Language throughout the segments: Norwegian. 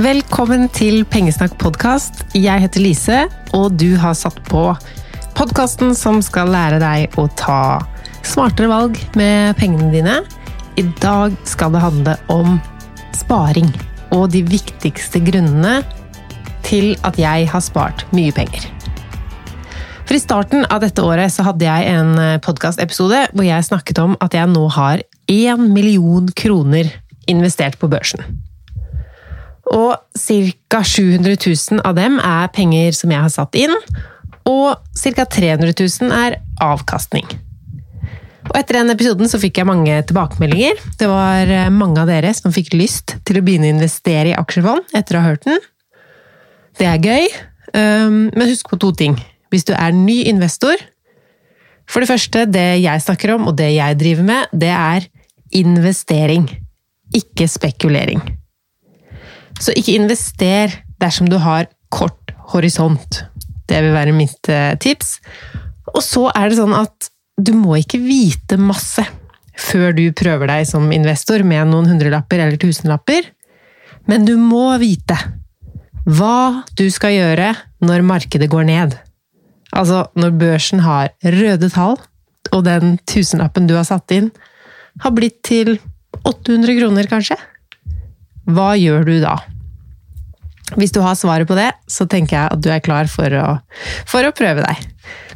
Velkommen til Pengesnakk podkast. Jeg heter Lise, og du har satt på podkasten som skal lære deg å ta smartere valg med pengene dine. I dag skal det handle om sparing og de viktigste grunnene til at jeg har spart mye penger. For I starten av dette året så hadde jeg en podkastepisode hvor jeg snakket om at jeg nå har én million kroner investert på børsen. Og ca. 700 000 av dem er penger som jeg har satt inn, og ca. 300 000 er avkastning. Og etter den episoden så fikk jeg mange tilbakemeldinger. Det var mange av dere som fikk lyst til å begynne å investere i aksjefond etter å ha hørt den. Det er gøy, men husk på to ting. Hvis du er ny investor For det første, det jeg snakker om, og det jeg driver med, det er investering. Ikke spekulering. Så ikke invester dersom du har kort horisont. Det vil være mitt tips. Og så er det sånn at du må ikke vite masse før du prøver deg som investor med noen hundrelapper eller tusenlapper, men du må vite hva du skal gjøre når markedet går ned. Altså når børsen har røde tall, og den tusenlappen du har satt inn, har blitt til 800 kroner, kanskje? Hva gjør du da? Hvis du har svaret på det, så tenker jeg at du er klar for å, for å prøve deg.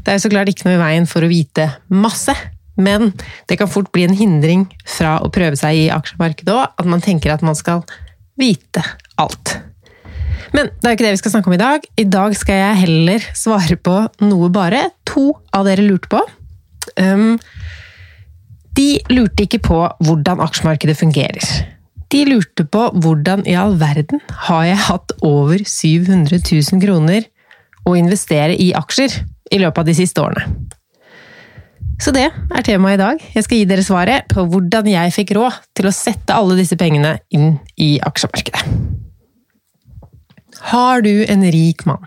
Det er jo så klart ikke noe i veien for å vite masse, men det kan fort bli en hindring fra å prøve seg i aksjemarkedet òg, at man tenker at man skal vite alt. Men det er jo ikke det vi skal snakke om i dag. I dag skal jeg heller svare på noe bare to av dere lurte på. Um, de lurte ikke på hvordan aksjemarkedet fungerer. De lurte på hvordan i all verden har jeg hatt over 700 000 kroner å investere i aksjer i løpet av de siste årene. Så det er temaet i dag. Jeg skal gi dere svaret på hvordan jeg fikk råd til å sette alle disse pengene inn i aksjemarkedet. Har du en rik mann?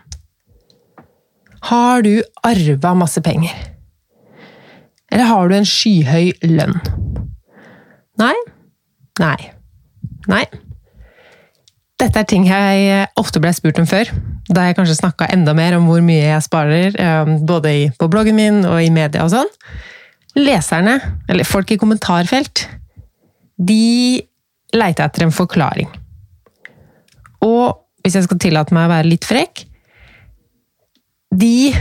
Har du arva masse penger? Eller har du en skyhøy lønn? Nei? Nei. Nei. Dette er ting jeg ofte ble spurt om før, da jeg kanskje snakka enda mer om hvor mye jeg sparer, både på bloggen min og i media og sånn. Leserne, eller folk i kommentarfelt, de leita etter en forklaring. Og hvis jeg skal tillate meg å være litt frekk De,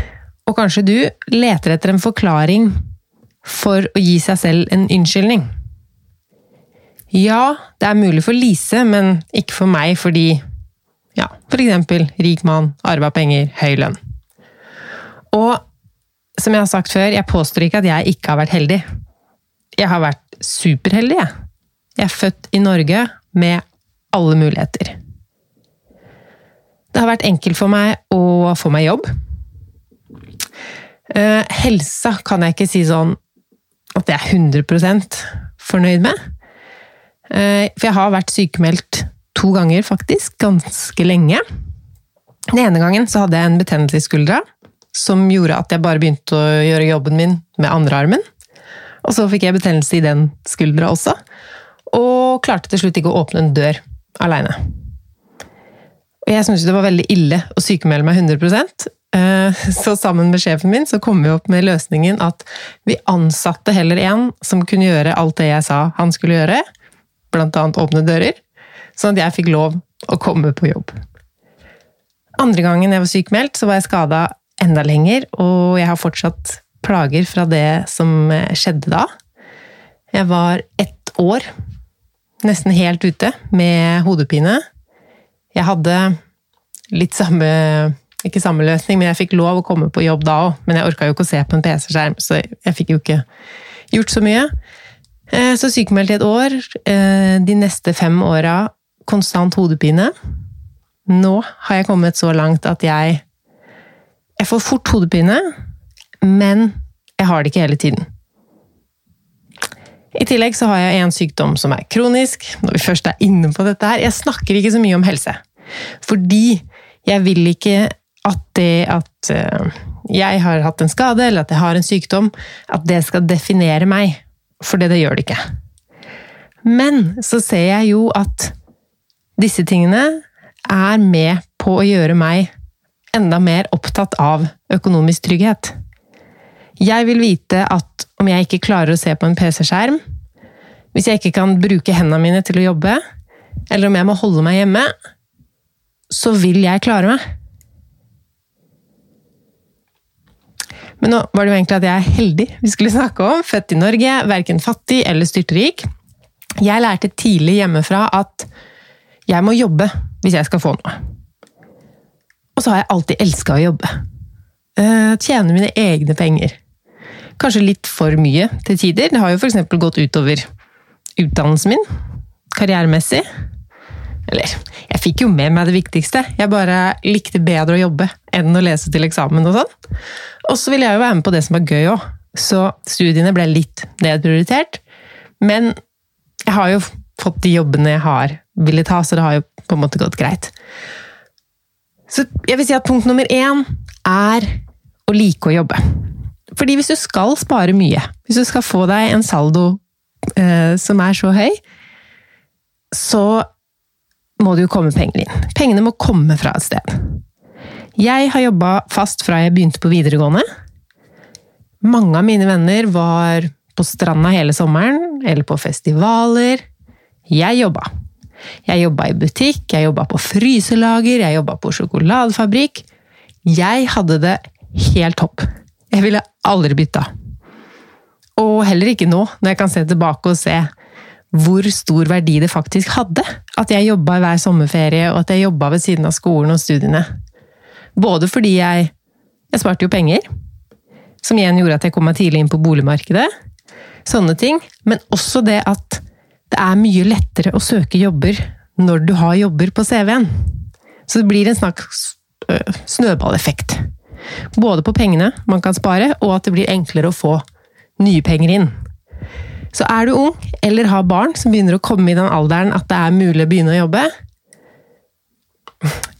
og kanskje du, leter etter en forklaring for å gi seg selv en unnskyldning. Ja, det er mulig for Lise, men ikke for meg fordi ja, eksempel rik mann, arva penger, høy lønn. Og som jeg har sagt før, jeg påstår ikke at jeg ikke har vært heldig. Jeg har vært superheldig, jeg. Jeg er født i Norge med alle muligheter. Det har vært enkelt for meg å få meg jobb. Helsa kan jeg ikke si sånn at jeg er 100% fornøyd med. For jeg har vært sykemeldt to ganger, faktisk. Ganske lenge. Den ene gangen så hadde jeg en betennelse i skuldra som gjorde at jeg bare begynte å gjøre jobben min med andre armen. Og så fikk jeg betennelse i den skuldra også, og klarte til slutt ikke å åpne en dør aleine. Og jeg syntes det var veldig ille å sykemelde meg 100% så sammen med sjefen min så kom vi opp med løsningen at vi ansatte heller en som kunne gjøre alt det jeg sa han skulle gjøre, annet åpne dører, sånn at jeg fikk lov å komme på jobb. Andre gangen jeg var sykemeldt, så var jeg skada enda lenger, og jeg har fortsatt plager fra det som skjedde da. Jeg var ett år, nesten helt ute, med hodepine. Jeg hadde litt samme Ikke samme løsning, men jeg fikk lov å komme på jobb da òg. Men jeg orka jo ikke å se på en PC-skjerm, så jeg fikk jo ikke gjort så mye. Så sykemeldt i et år. De neste fem åra konstant hodepine. Nå har jeg kommet så langt at jeg Jeg får fort hodepine, men jeg har det ikke hele tiden. I tillegg så har jeg en sykdom som er kronisk. Når vi først er inne på dette her Jeg snakker ikke så mye om helse. Fordi jeg vil ikke at det at jeg har hatt en skade, eller at jeg har en sykdom, at det skal definere meg. For det, det gjør det ikke. Men så ser jeg jo at disse tingene er med på å gjøre meg enda mer opptatt av økonomisk trygghet. Jeg vil vite at om jeg ikke klarer å se på en PC-skjerm, hvis jeg ikke kan bruke hendene mine til å jobbe, eller om jeg må holde meg hjemme, så vil jeg klare meg. Men nå var det jo egentlig at jeg er heldig vi skulle snakke om. Født i Norge, verken fattig eller styrtrik. Jeg lærte tidlig hjemmefra at jeg må jobbe hvis jeg skal få noe. Og så har jeg alltid elska å jobbe. Uh, tjene mine egne penger. Kanskje litt for mye til tider. Det har jo f.eks. gått utover utdannelsen min, karrieremessig. Eller, jeg fikk jo med meg det viktigste. Jeg bare likte bedre å jobbe enn å lese til eksamen og sånn. Og så ville jeg jo være med på det som var gøy òg. Så studiene ble litt nedprioritert. Men jeg har jo fått de jobbene jeg har villet ha, så det har jo på en måte gått greit. Så jeg vil si at punkt nummer én er å like å jobbe. Fordi hvis du skal spare mye, hvis du skal få deg en saldo eh, som er så høy, så må det jo komme penger inn. Pengene må komme fra et sted. Jeg har jobba fast fra jeg begynte på videregående. Mange av mine venner var på stranda hele sommeren, eller på festivaler. Jeg jobba. Jeg jobba i butikk, jeg jobba på fryselager, jeg jobba på sjokoladefabrikk. Jeg hadde det helt topp. Jeg ville aldri bytta. Og heller ikke nå, når jeg kan se tilbake og se hvor stor verdi det faktisk hadde. At jeg jobba hver sommerferie, og at jeg jobba ved siden av skolen og studiene. Både fordi jeg Jeg sparte jo penger, som igjen gjorde at jeg kom meg tidlig inn på boligmarkedet. Sånne ting. Men også det at det er mye lettere å søke jobber når du har jobber på CV-en. Så det blir en slags snøballeffekt. Både på pengene man kan spare, og at det blir enklere å få nye penger inn. Så er du ung, eller har barn som begynner å komme i den alderen at det er mulig å begynne å jobbe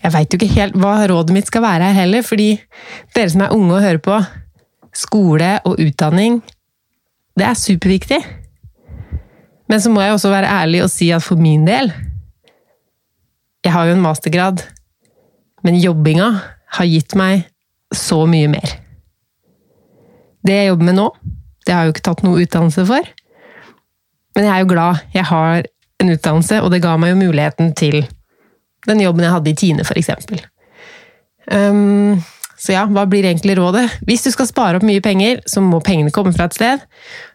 Jeg veit jo ikke helt hva rådet mitt skal være her heller, fordi dere som er unge og hører på, skole og utdanning, det er superviktig. Men så må jeg også være ærlig og si at for min del Jeg har jo en mastergrad, men jobbinga har gitt meg så mye mer. Det jeg jobber med nå, det har jeg jo ikke tatt noe utdannelse for. Men jeg er jo glad jeg har en utdannelse, og det ga meg jo muligheten til den jobben jeg hadde i Tine, f.eks. Um, så ja, hva blir egentlig rådet? Hvis du skal spare opp mye penger, så må pengene komme fra et sted.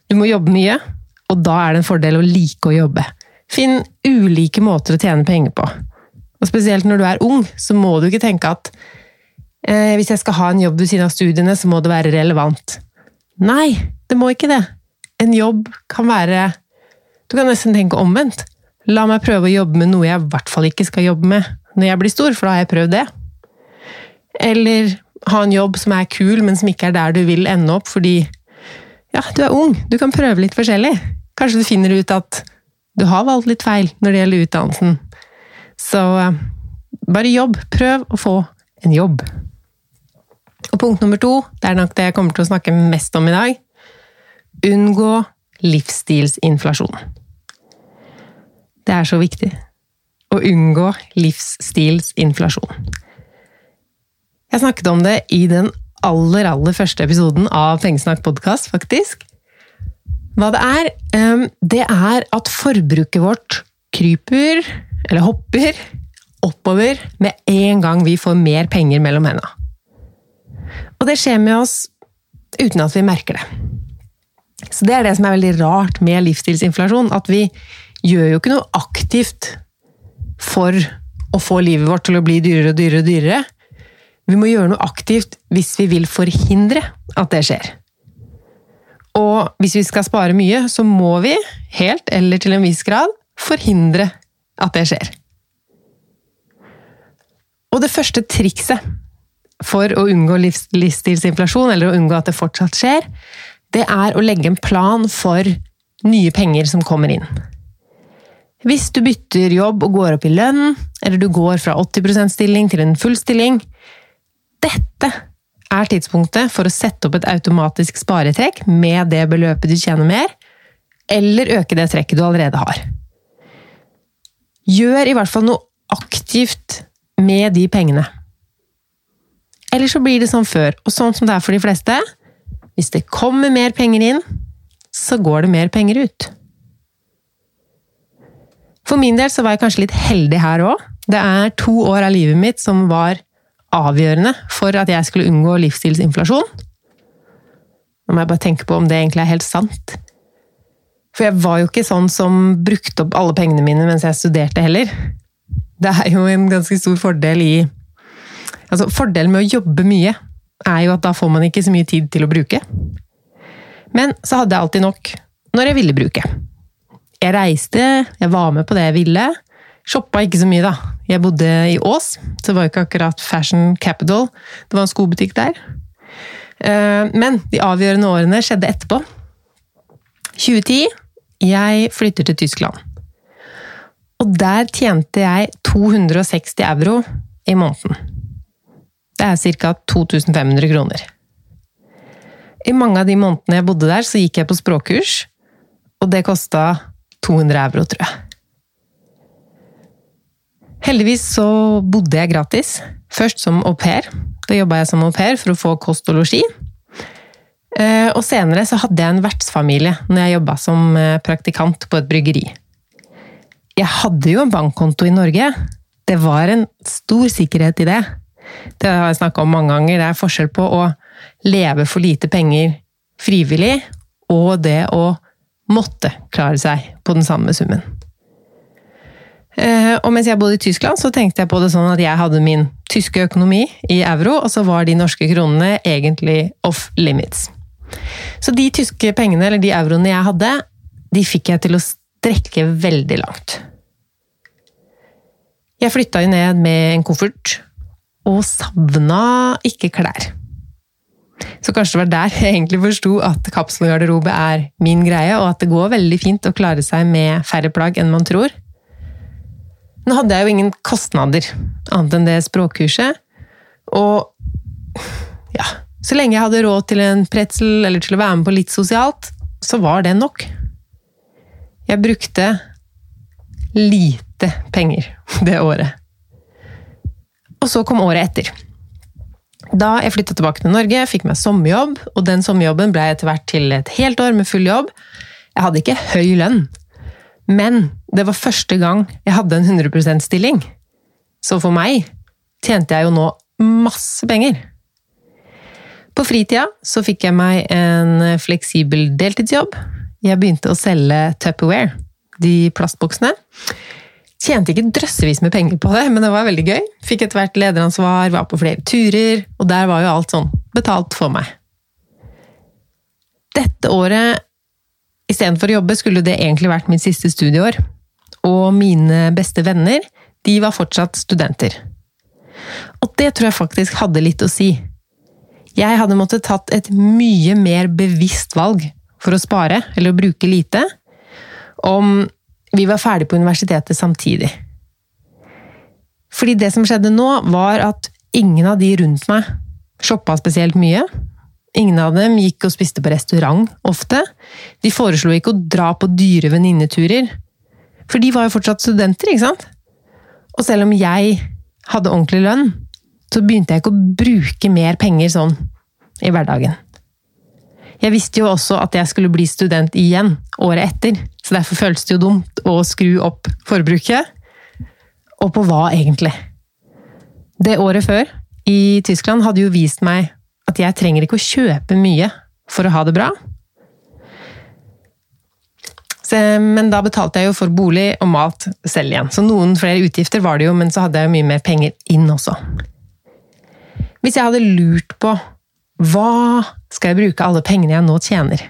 Du må jobbe mye, og da er det en fordel å like å jobbe. Finn ulike måter å tjene penger på. Og spesielt når du er ung, så må du ikke tenke at eh, hvis jeg skal ha en jobb ved siden av studiene, så må det være relevant. Nei, det må ikke det. En jobb kan være du kan nesten tenke omvendt. La meg prøve å jobbe med noe jeg i hvert fall ikke skal jobbe med når jeg blir stor, for da har jeg prøvd det. Eller ha en jobb som er kul, men som ikke er der du vil ende opp fordi ja, du er ung, du kan prøve litt forskjellig. Kanskje du finner ut at du har valgt litt feil når det gjelder utdannelsen. Så eh, bare jobb. Prøv å få en jobb. Og punkt nummer to, det er nok det jeg kommer til å snakke mest om i dag. Unngå livsstilsinflasjon. Det er så viktig. Å unngå livsstilsinflasjon. Jeg snakket om det i den aller, aller første episoden av Pengesnakk podkast, faktisk. Hva det er? Det er at forbruket vårt kryper, eller hopper, oppover med en gang vi får mer penger mellom hendene. Og det skjer med oss uten at vi merker det. Så Det er det som er veldig rart med livsstilsinflasjon. At vi gjør jo ikke noe aktivt for å få livet vårt til å bli dyrere og dyrere og dyrere. Vi må gjøre noe aktivt hvis vi vil forhindre at det skjer. Og hvis vi skal spare mye, så må vi, helt eller til en viss grad, forhindre at det skjer. Og det første trikset for å unngå livsstilsinflasjon, eller å unngå at det fortsatt skjer, det er å legge en plan for nye penger som kommer inn. Hvis du bytter jobb og går opp i lønn, eller du går fra 80% stilling til en full stilling Dette er tidspunktet for å sette opp et automatisk sparetrekk med det beløpet du tjener mer, eller øke det trekket du allerede har. Gjør i hvert fall noe aktivt med de pengene. Eller så blir det som før, og sånn som det er for de fleste. Hvis det kommer mer penger inn, så går det mer penger ut. For min del så var jeg kanskje litt heldig her òg. Det er to år av livet mitt som var avgjørende for at jeg skulle unngå livsstilsinflasjon. Nå må jeg bare tenke på om det egentlig er helt sant. For jeg var jo ikke sånn som brukte opp alle pengene mine mens jeg studerte heller. Det er jo en ganske stor fordel i Altså, fordelen med å jobbe mye er jo at da får man ikke så mye tid til å bruke. Men så hadde jeg alltid nok når jeg ville bruke. Jeg reiste, jeg var med på det jeg ville. Shoppa ikke så mye, da. Jeg bodde i Ås, så det var ikke akkurat fashion capital. Det var en skobutikk der. Eh, men de avgjørende årene skjedde etterpå. 2010 jeg flytter til Tyskland. Og der tjente jeg 260 euro i måneden. Det er ca. 2500 kroner. I mange av de månedene jeg bodde der, så gikk jeg på språkkurs, og det kosta 200 euro, tror jeg. Heldigvis så bodde jeg gratis. Først som au pair. Da jobba jeg som au pair for å få kost og losji. Eh, og senere så hadde jeg en vertsfamilie når jeg jobba som eh, praktikant på et bryggeri. Jeg hadde jo en bankkonto i Norge. Det var en stor sikkerhet i det. Det har jeg snakka om mange ganger. Det er forskjell på å leve for lite penger frivillig og det å måtte klare seg på den samme summen. Eh, og mens jeg bodde i Tyskland, så tenkte jeg på det sånn at jeg hadde min tyske økonomi i euro, og så var de norske kronene egentlig off limits. Så de tyske pengene, eller de euroene jeg hadde, de fikk jeg til å strekke veldig langt. Jeg flytta jo ned med en koffert, og savna ikke klær. Så kanskje det var der jeg egentlig forsto at kapselgarderobe er min greie, og at det går veldig fint å klare seg med færre plagg enn man tror. Nå hadde jeg jo ingen kostnader, annet enn det språkkurset, og ja, så lenge jeg hadde råd til en pretzel eller til å være med på litt sosialt, så var det nok. Jeg brukte lite penger det året. Og så kom året etter. Da jeg flytta tilbake til Norge, fikk meg sommerjobb, og den sommerjobben ble etter hvert til et helt år med full jobb. Jeg hadde ikke høy lønn, men det var første gang jeg hadde en 100% stilling. Så for meg tjente jeg jo nå masse penger. På fritida så fikk jeg meg en fleksibel deltidsjobb. Jeg begynte å selge Tupperware, de plastboksene. Tjente ikke drøssevis med penger på det, men det var veldig gøy. Fikk etter hvert lederansvar, var på flere turer, og der var jo alt sånn betalt for meg. Dette året, istedenfor å jobbe, skulle det egentlig vært mitt siste studieår. Og mine beste venner, de var fortsatt studenter. Og det tror jeg faktisk hadde litt å si. Jeg hadde måttet tatt et mye mer bevisst valg for å spare, eller å bruke lite, om vi var ferdig på universitetet samtidig. Fordi det som skjedde nå, var at ingen av de rundt meg shoppa spesielt mye. Ingen av dem gikk og spiste på restaurant ofte. De foreslo ikke å dra på dyre venninneturer. For de var jo fortsatt studenter, ikke sant? Og selv om jeg hadde ordentlig lønn, så begynte jeg ikke å bruke mer penger sånn i hverdagen. Jeg visste jo også at jeg skulle bli student igjen året etter, så derfor føltes det jo dumt å skru opp forbruket. Og på hva, egentlig? Det året før, i Tyskland, hadde jo vist meg at jeg trenger ikke å kjøpe mye for å ha det bra. Men da betalte jeg jo for bolig og mat selv igjen, så noen flere utgifter var det jo, men så hadde jeg jo mye mer penger inn også. Hvis jeg hadde lurt på hva skal jeg bruke alle pengene jeg nå tjener?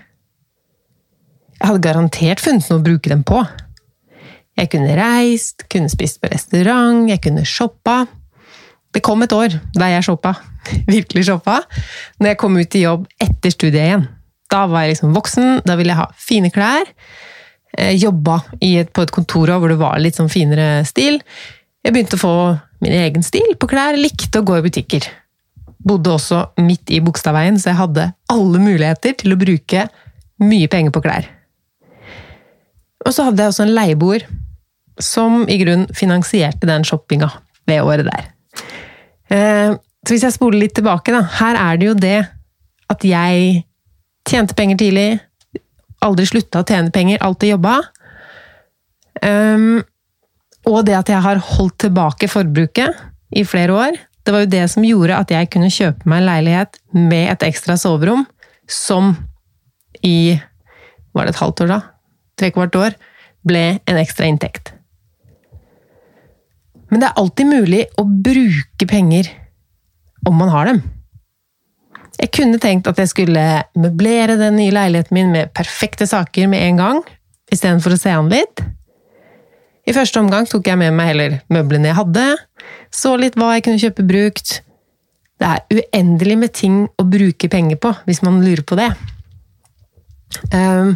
Jeg hadde garantert funnet noe å bruke dem på. Jeg kunne reist, kunne spist på restaurant, jeg kunne shoppa. Det kom et år der jeg shoppa, virkelig shoppa, når jeg kom ut i jobb etter studiet igjen. Da var jeg liksom voksen, da ville jeg ha fine klær. Jobba på et kontor hvor det var litt sånn finere stil. Jeg begynte å få min egen stil på klær, likte å gå i butikker bodde også midt i Bogstadveien, så jeg hadde alle muligheter til å bruke mye penger på klær. Og så hadde jeg også en leieboer som i grunn finansierte den shoppinga det året der. Eh, så hvis jeg spoler litt tilbake, da. Her er det jo det at jeg tjente penger tidlig. Aldri slutta å tjene penger, alltid jobba. Um, og det at jeg har holdt tilbake forbruket i flere år. Det var jo det som gjorde at jeg kunne kjøpe meg en leilighet med et ekstra soverom, som i Var det et halvt år, da? Tre kvart år. Ble en ekstra inntekt. Men det er alltid mulig å bruke penger om man har dem. Jeg kunne tenkt at jeg skulle møblere den nye leiligheten min med perfekte saker med en gang, istedenfor å se an litt. I første omgang tok jeg med meg heller møblene jeg hadde, så litt hva jeg kunne kjøpe brukt. Det er uendelig med ting å bruke penger på, hvis man lurer på det. Um,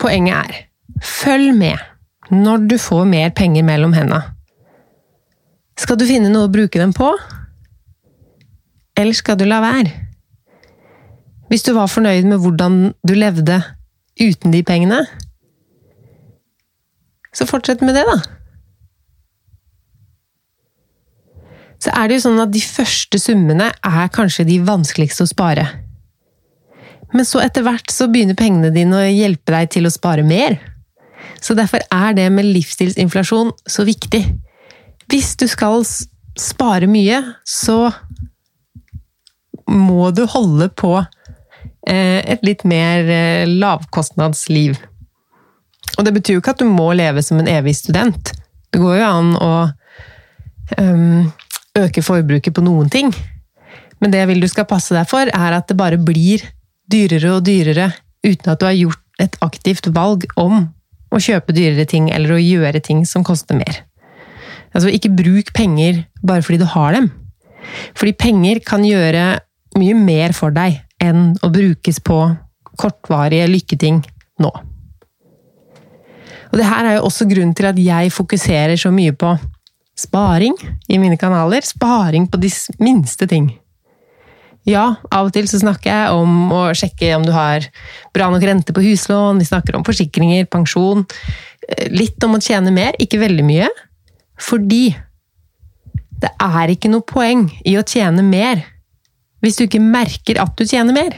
poenget er, følg med når du får mer penger mellom hendene. Skal du finne noe å bruke dem på? Eller skal du la være? Hvis du var fornøyd med hvordan du levde uten de pengene, så fortsett med det, da. Så er det jo sånn at de første summene er kanskje de vanskeligste å spare. Men så etter hvert så begynner pengene dine å hjelpe deg til å spare mer. Så derfor er det med livsstilsinflasjon så viktig. Hvis du skal spare mye, så må du holde på eh, et litt mer eh, lavkostnadsliv. Og det betyr jo ikke at du må leve som en evig student. Det går jo an å um, øke forbruket på noen ting. Men det jeg vil du skal passe deg for, er at det bare blir dyrere og dyrere uten at du har gjort et aktivt valg om å kjøpe dyrere ting eller å gjøre ting som koster mer. Altså, ikke bruk penger bare fordi du har dem. Fordi penger kan gjøre mye mer for deg enn å brukes på kortvarige lykketing nå. Og det her er jo også grunnen til at jeg fokuserer så mye på sparing i mine kanaler. Sparing på de minste ting. Ja, av og til så snakker jeg om å sjekke om du har bra nok rente på huslån, vi snakker om forsikringer, pensjon. Litt om å tjene mer, ikke veldig mye. Fordi det er ikke noe poeng i å tjene mer hvis du ikke merker at du tjener mer.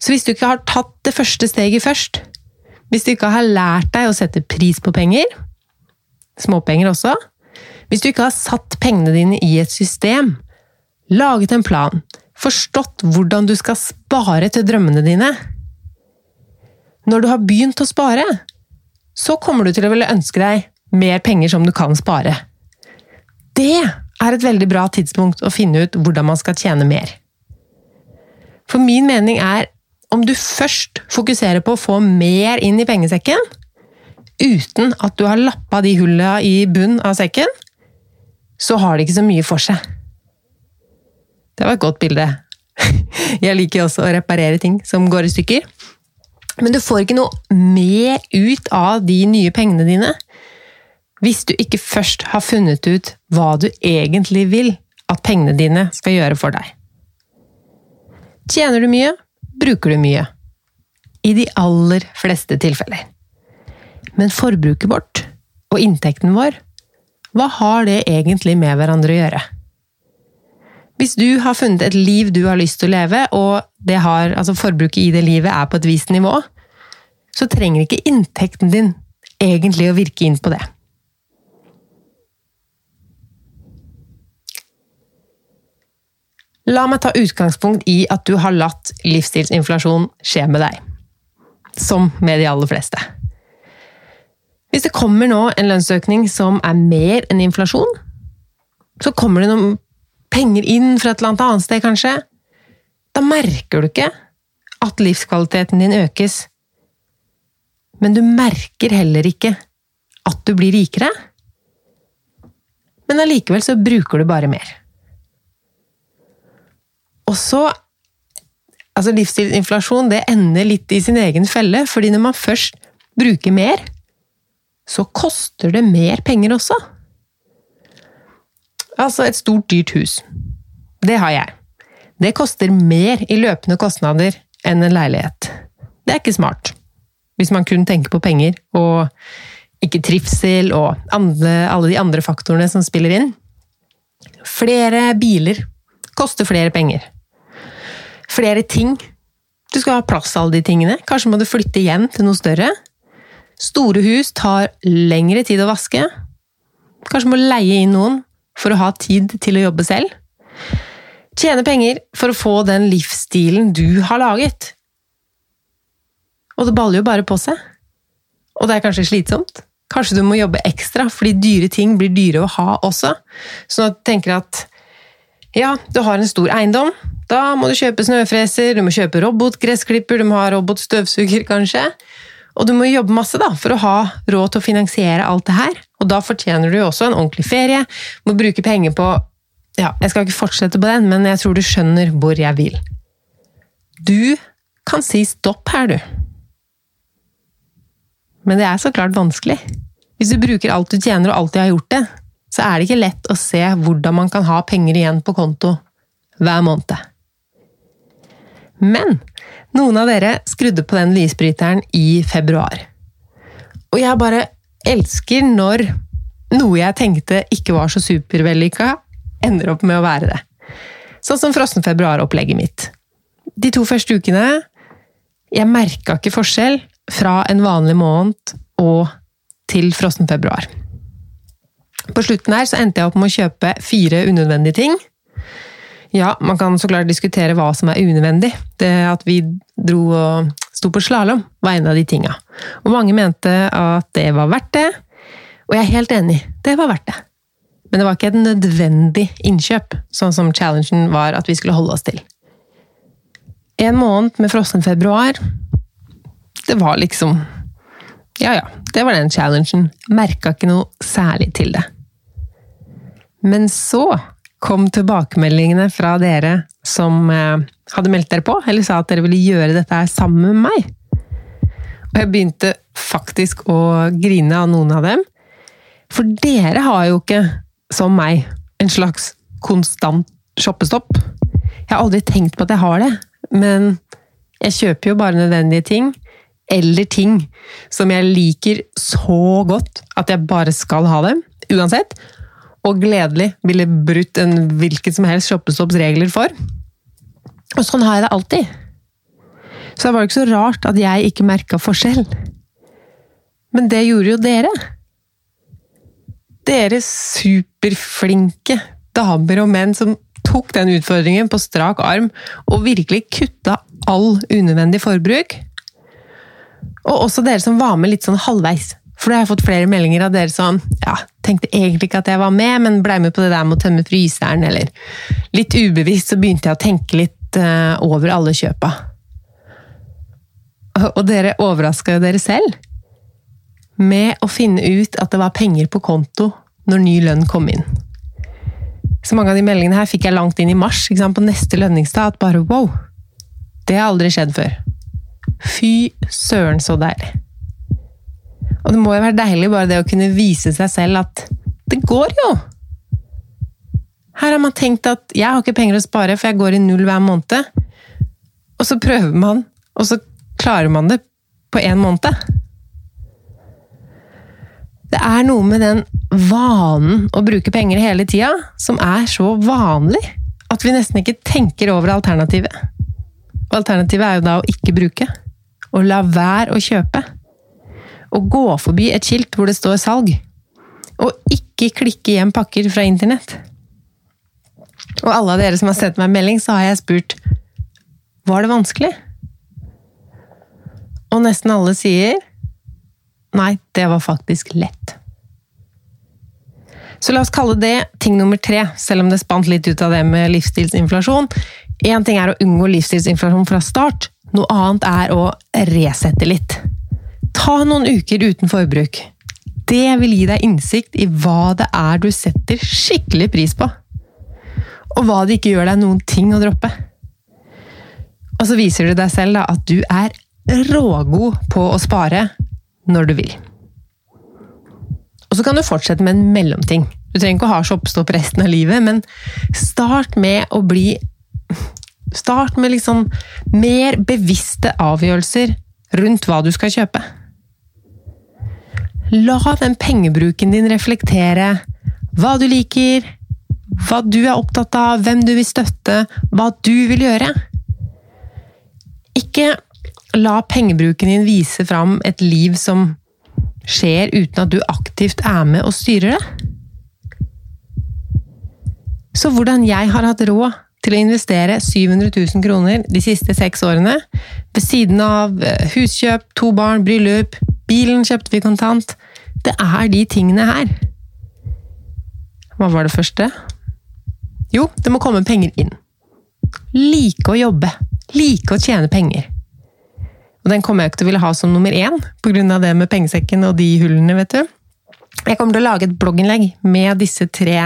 Så hvis du ikke har tatt det første steget først, hvis du ikke har lært deg å sette pris på penger, småpenger også, hvis du ikke har satt pengene dine i et system, laget en plan, forstått hvordan du skal spare til drømmene dine Når du har begynt å spare, så kommer du til å ville ønske deg mer penger som du kan spare. Det er et veldig bra tidspunkt å finne ut hvordan man skal tjene mer. For min mening er om du først fokuserer på å få mer inn i pengesekken, uten at du har lappa de hulla i bunnen av sekken, så har det ikke så mye for seg. Det var et godt bilde. Jeg liker også å reparere ting som går i stykker. Men du får ikke noe med ut av de nye pengene dine hvis du ikke først har funnet ut hva du egentlig vil at pengene dine skal gjøre for deg. Tjener du mye, bruker du mye. I de aller fleste tilfeller. Men forbruket vårt og inntekten vår, hva har det egentlig med hverandre å gjøre? Hvis du har funnet et liv du har lyst til å leve, og har, altså forbruket i det livet er på et visst nivå, så trenger ikke inntekten din egentlig å virke inn på det. La meg ta utgangspunkt i at du har latt livsstilsinflasjon skje med deg. Som med de aller fleste. Hvis det kommer nå en lønnsøkning som er mer enn inflasjon, så kommer det noen penger inn fra et eller annet sted, kanskje. Da merker du ikke at livskvaliteten din økes. Men du merker heller ikke at du blir rikere. Men allikevel så bruker du bare mer. Og så Altså, livsstilsinflasjon det ender litt i sin egen felle, fordi når man først bruker mer, så koster det mer penger også. Altså et stort, dyrt hus. Det har jeg. Det koster mer i løpende kostnader enn en leilighet. Det er ikke smart. Hvis man kun tenker på penger og ikke trivsel og andre, alle de andre faktorene som spiller inn. Flere biler koster flere penger. Flere ting. Du skal ha plass til alle de tingene. Kanskje må du flytte igjen til noe større. Store hus tar lengre tid å vaske. Kanskje må leie inn noen for å ha tid til å jobbe selv. Tjene penger for å få den livsstilen du har laget. Og det baller jo bare på seg. Og det er kanskje slitsomt. Kanskje du må jobbe ekstra, fordi dyre ting blir dyre å ha også. Sånn at du tenker at ja, du har en stor eiendom. Da må du kjøpe snøfreser, du må kjøpe robotgressklipper, du må ha robotstøvsuger, kanskje. Og du må jobbe masse da, for å ha råd til å finansiere alt det her. Og da fortjener du jo også en ordentlig ferie. Må bruke penger på Ja, jeg skal ikke fortsette på den, men jeg tror du skjønner hvor jeg vil. Du kan si stopp her, du. Men det er så klart vanskelig. Hvis du bruker alt du tjener og alltid har gjort det, så er det ikke lett å se hvordan man kan ha penger igjen på konto hver måned. Men noen av dere skrudde på den lysbryteren i februar. Og jeg bare elsker når noe jeg tenkte ikke var så supervellykka, ender opp med å være det. Sånn som frossen februar-opplegget mitt. De to første ukene Jeg merka ikke forskjell fra en vanlig måned og til frossen februar. På slutten her så endte jeg opp med å kjøpe fire unødvendige ting. Ja, man kan så klart diskutere hva som er unødvendig. Det at vi dro og sto på slalåm, var en av de tinga. Og mange mente at det var verdt det. Og jeg er helt enig, det var verdt det. Men det var ikke et nødvendig innkjøp, sånn som challengen var at vi skulle holde oss til. En måned med frossen februar, det var liksom Ja ja, det var den challengen. Merka ikke noe særlig til det. Men så kom tilbakemeldingene fra dere som eh, hadde meldt dere på, eller sa at dere ville gjøre dette her sammen med meg. Og jeg begynte faktisk å grine av noen av dem. For dere har jo ikke, som meg, en slags konstant shoppestopp. Jeg har aldri tenkt på at jeg har det, men jeg kjøper jo bare nødvendige ting. Eller ting som jeg liker så godt at jeg bare skal ha dem, uansett og gledelig ville brutt en hvilken som helst shoppestopps regler for. Og sånn har jeg det alltid. Så det var jo ikke så rart at jeg ikke merka forskjell. Men det gjorde jo dere. Dere superflinke damer og menn som tok den utfordringen på strak arm og virkelig kutta all unødvendig forbruk. Og også dere som var med litt sånn halvveis. For da har jeg fått flere meldinger av dere som ja, tenkte egentlig ikke at jeg var med, men blei med på det der med å tømme fryseren, eller litt ubevisst så begynte jeg å tenke litt uh, over alle kjøpa. Og dere overraska jo dere selv med å finne ut at det var penger på konto når ny lønn kom inn. Så mange av de meldingene her fikk jeg langt inn i mars, på neste lønningsdag, at bare wow! Det har aldri skjedd før. Fy søren, så deilig. Og det må jo være deilig bare det å kunne vise seg selv at det går jo! Her har man tenkt at jeg har ikke penger å spare, for jeg går i null hver måned. Og så prøver man, og så klarer man det på én måned. Det er noe med den vanen å bruke penger hele tida som er så vanlig at vi nesten ikke tenker over alternativet. Og alternativet er jo da å ikke bruke. Å la være å kjøpe å gå forbi et skilt hvor det står salg, og ikke klikke hjem pakker fra internett. Og alle av dere som har sendt meg melding, så har jeg spurt var det vanskelig? Og nesten alle sier nei, det var faktisk lett. Så la oss kalle det ting nummer tre, selv om det spant litt ut av det med livsstilsinflasjon. Én ting er å unngå livsstilsinflasjon fra start, noe annet er å resette litt. Ta noen uker uten forbruk. Det vil gi deg innsikt i hva det er du setter skikkelig pris på. Og hva det ikke gjør deg noen ting å droppe. Og så viser du deg selv da, at du er rågod på å spare når du vil. Og så kan du fortsette med en mellomting. Du trenger ikke å ha shoppestopp resten av livet, men start med å bli Start med liksom mer bevisste avgjørelser rundt hva du skal kjøpe. La den pengebruken din reflektere hva du liker, hva du er opptatt av, hvem du vil støtte, hva du vil gjøre. Ikke la pengebruken din vise fram et liv som skjer uten at du aktivt er med og styrer det. Så hvordan jeg har hatt råd til å investere 700 000 kroner de siste seks årene, ved siden av eh, huskjøp, to barn, bryllup, bilen kjøpte vi kontant, det er de tingene her. Hva var det første? Jo, det må komme penger inn. Like å jobbe. Like å tjene penger. Og den kommer jeg ikke til å ville ha som nummer én, pga. det med pengesekken og de hullene, vet du. Jeg kommer til å lage et blogginnlegg med disse tre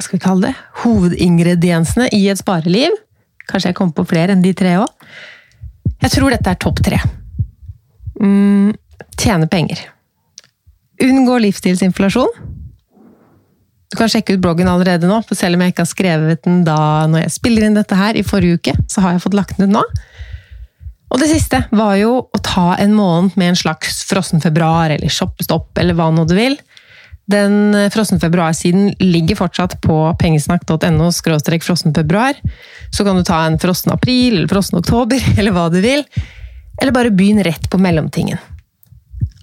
hva skal vi kalle det, hovedingrediensene i et spareliv. Kanskje jeg kommer på flere enn de tre òg. Jeg tror dette er topp tre. Mm, tjene penger. Unngå livsstilsinflasjon. Du kan sjekke ut bloggen allerede nå, for selv om jeg ikke har skrevet den da når jeg spiller inn dette her i forrige uke, så har jeg fått lagt den ut nå. Og det siste var jo å ta en måned med en slags frossen februar, eller shoppestopp, eller hva nå du vil. Den eh, frossen februar-siden ligger fortsatt på pengesnakk.no frossen. Så kan du ta en frossen april, eller frossen oktober, eller hva du vil. Eller bare begynn rett på mellomtingen.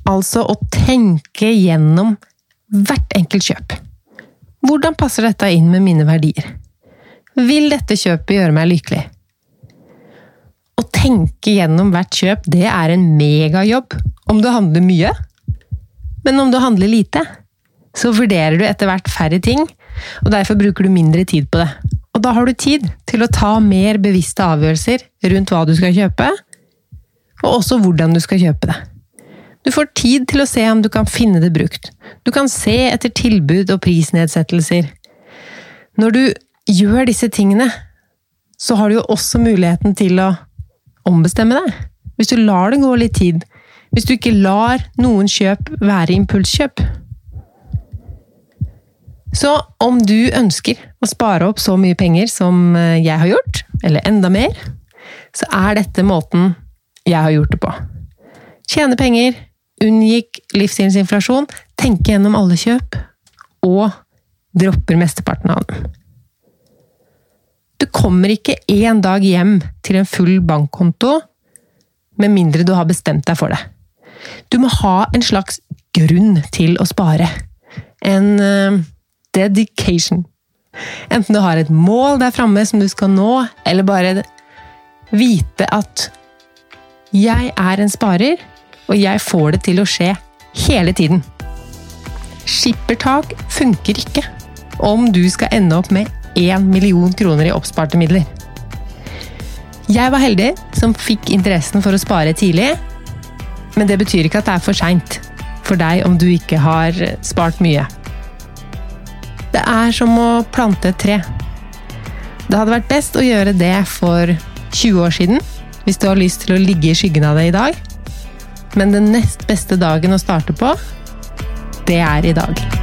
Altså å tenke gjennom hvert enkelt kjøp. Hvordan passer dette inn med mine verdier? Vil dette kjøpet gjøre meg lykkelig? Å tenke gjennom hvert kjøp, det er en megajobb om du handler mye. Men om du handler lite, så vurderer du etter hvert færre ting, og derfor bruker du mindre tid på det. Og da har du tid til å ta mer bevisste avgjørelser rundt hva du skal kjøpe, og også hvordan du skal kjøpe det. Du får tid til å se om du kan finne det brukt. Du kan se etter tilbud og prisnedsettelser. Når du gjør disse tingene, så har du jo også muligheten til å ombestemme deg. Hvis du lar det gå litt tid. Hvis du ikke lar noen kjøp være impulskjøp. Så om du ønsker å spare opp så mye penger som eh, jeg har gjort, eller enda mer, så er dette måten jeg har gjort det på. Tjene penger, unngikk livsstilsinflasjon, tenke gjennom alle kjøp, og dropper mesteparten av dem. Du kommer ikke én dag hjem til en full bankkonto med mindre du har bestemt deg for det. Du må ha en slags grunn til å spare. En uh, dedication. Enten du har et mål der framme som du skal nå, eller bare vite at jeg er en sparer, og jeg får det til å skje hele tiden. Skippertak funker ikke om du skal ende opp med 1 million kroner i oppsparte midler. Jeg var heldig som fikk interessen for å spare tidlig, men det betyr ikke at det er for seint for deg om du ikke har spart mye. Det er som å plante et tre. Det hadde vært best å gjøre det for 20 år siden, hvis du har lyst til å ligge i skyggen av det i dag. Men den nest beste dagen å starte på, det er i dag.